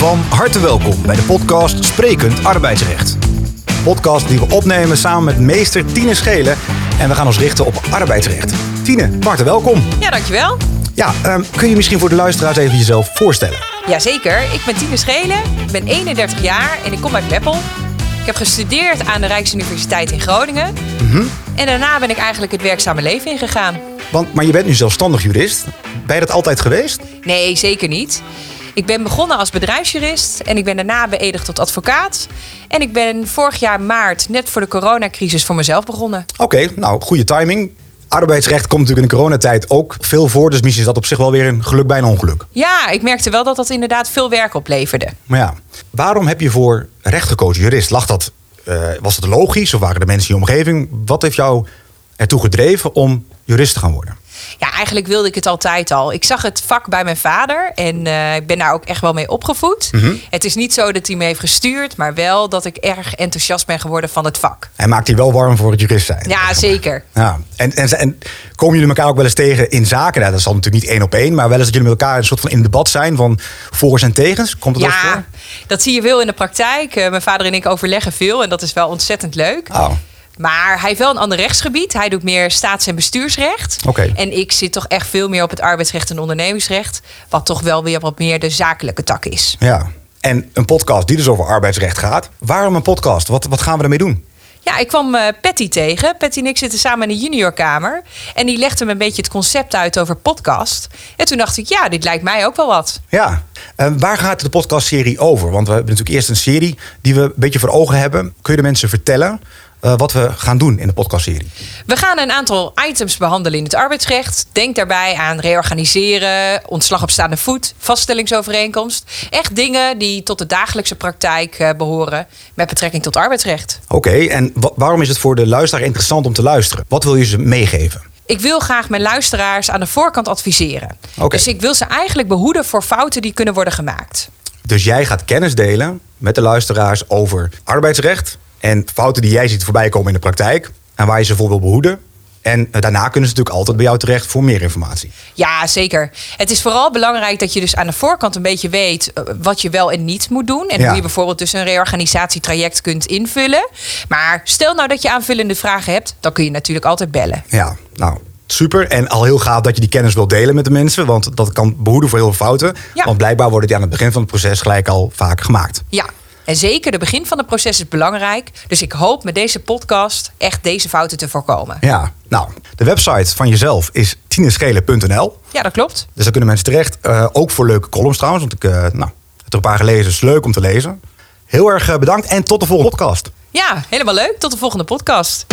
Van harte welkom bij de podcast Sprekend Arbeidsrecht. Een podcast die we opnemen samen met meester Tine Schelen. En we gaan ons richten op arbeidsrecht. Tine, van harte welkom. Ja, dankjewel. Ja, ehm, kun je misschien voor de luisteraars even jezelf voorstellen? Jazeker, ik ben Tine Schelen, ik ben 31 jaar en ik kom uit Meppel. Ik heb gestudeerd aan de Rijksuniversiteit in Groningen. En daarna ben ik eigenlijk het werkzame leven ingegaan. Want, maar je bent nu zelfstandig jurist. Ben je dat altijd geweest? Nee, zeker niet. Ik ben begonnen als bedrijfsjurist en ik ben daarna beëdigd tot advocaat. En ik ben vorig jaar maart, net voor de coronacrisis, voor mezelf begonnen. Oké, nou, goede timing. Arbeidsrecht komt natuurlijk in de coronatijd ook veel voor. Dus misschien is dat op zich wel weer een geluk bij een ongeluk. Ja, ik merkte wel dat dat inderdaad veel werk opleverde. Maar ja, waarom heb je voor recht gekozen, jurist? Lag dat, eh, was dat logisch of waren de mensen in je omgeving? Wat heeft jou ertoe gedreven om jurist te gaan worden? Ja, eigenlijk wilde ik het altijd al. Ik zag het vak bij mijn vader en eh, ik ben daar ook echt wel mee opgevoed. Het is niet zo dat hij me heeft gestuurd, maar wel dat ik erg enthousiast ben geworden van het vak. Hij maakt je wel warm voor het jurist zijn. Ja, zeker. Ja. En, en, en komen jullie elkaar ook wel eens tegen in zaken? Nou, dat zal natuurlijk niet één op één, maar wel eens dat jullie met elkaar een soort van in debat zijn van voor's en tegens. Komt dat Ja, voor? dat zie je veel in de praktijk. Eh, mijn vader en ik overleggen veel en dat is wel ontzettend leuk. Oh, Maar hij heeft wel een ander rechtsgebied. Hij doet meer staats- en bestuursrecht. Oké. En ik zit toch echt veel meer op het arbeidsrecht en ondernemingsrecht. Wat toch wel weer wat meer de zakelijke tak is. ja. En een podcast die dus over arbeidsrecht gaat. Waarom een podcast? Wat, wat gaan we ermee doen? Ja, ik kwam eh, Patty tegen. Patty en ik zitten samen in de juniorkamer. En die legde me een beetje het concept uit over podcast. En toen dacht ik, ja, dit lijkt mij ook wel wat. Ja, en waar gaat de podcastserie over? Want we hebben natuurlijk eerst een serie die we een beetje voor ogen hebben. Kun je de mensen vertellen eh, wat we gaan doen in de podcastserie? We gaan een aantal items behandelen in het arbeidsrecht. Denk daarbij aan reorganiseren, ontslag op staande voet, vaststellingsovereenkomst. Echt dingen die tot de dagelijkse praktijk eh, behoren met betrekking tot arbeidsrecht. Oké, en wa- waarom is het voor de luisteraar interessant om te luisteren? Wat wil je ze meegeven? Ik wil graag mijn luisteraars aan de voorkant adviseren. Dus ik wil ze eigenlijk behoeden voor fouten die kunnen worden gemaakt. Dus jij gaat kennis delen met de luisteraars over arbeidsrecht en fouten die jij ziet voorbij komen in de praktijk en waar je ze voor wil behoeden. En eh, daarna kunnen ze natuurlijk altijd bij jou terecht voor meer informatie. Ja, zeker. Het is vooral belangrijk dat je dus aan de voorkant een beetje weet eh, wat je wel en niet moet doen. En Ja. hoe je bijvoorbeeld dus een reorganisatietraject kunt invullen. Maar stel nou dat je aanvullende vragen hebt, dan kun je natuurlijk altijd bellen. Ja, nou, super. En al heel gaaf dat je die kennis wilt delen met de mensen, want dat kan behoeden voor heel veel fouten. Ja. Want blijkbaar worden die aan het begin van het proces gelijk al vaak gemaakt. Ja. En zeker, de begin van het proces is belangrijk. Dus ik hoop met deze podcast echt deze fouten te voorkomen. Ja, nou, de website van jezelf is tineschelen.nl. Ja, dat klopt. Dus daar kunnen mensen terecht. eh, ook voor leuke columns trouwens. Want ik eh, nou, heb er een paar gelezen. Het is leuk om te lezen. Heel erg eh, bedankt en tot de volgende podcast. Ja, helemaal leuk. Tot de volgende podcast.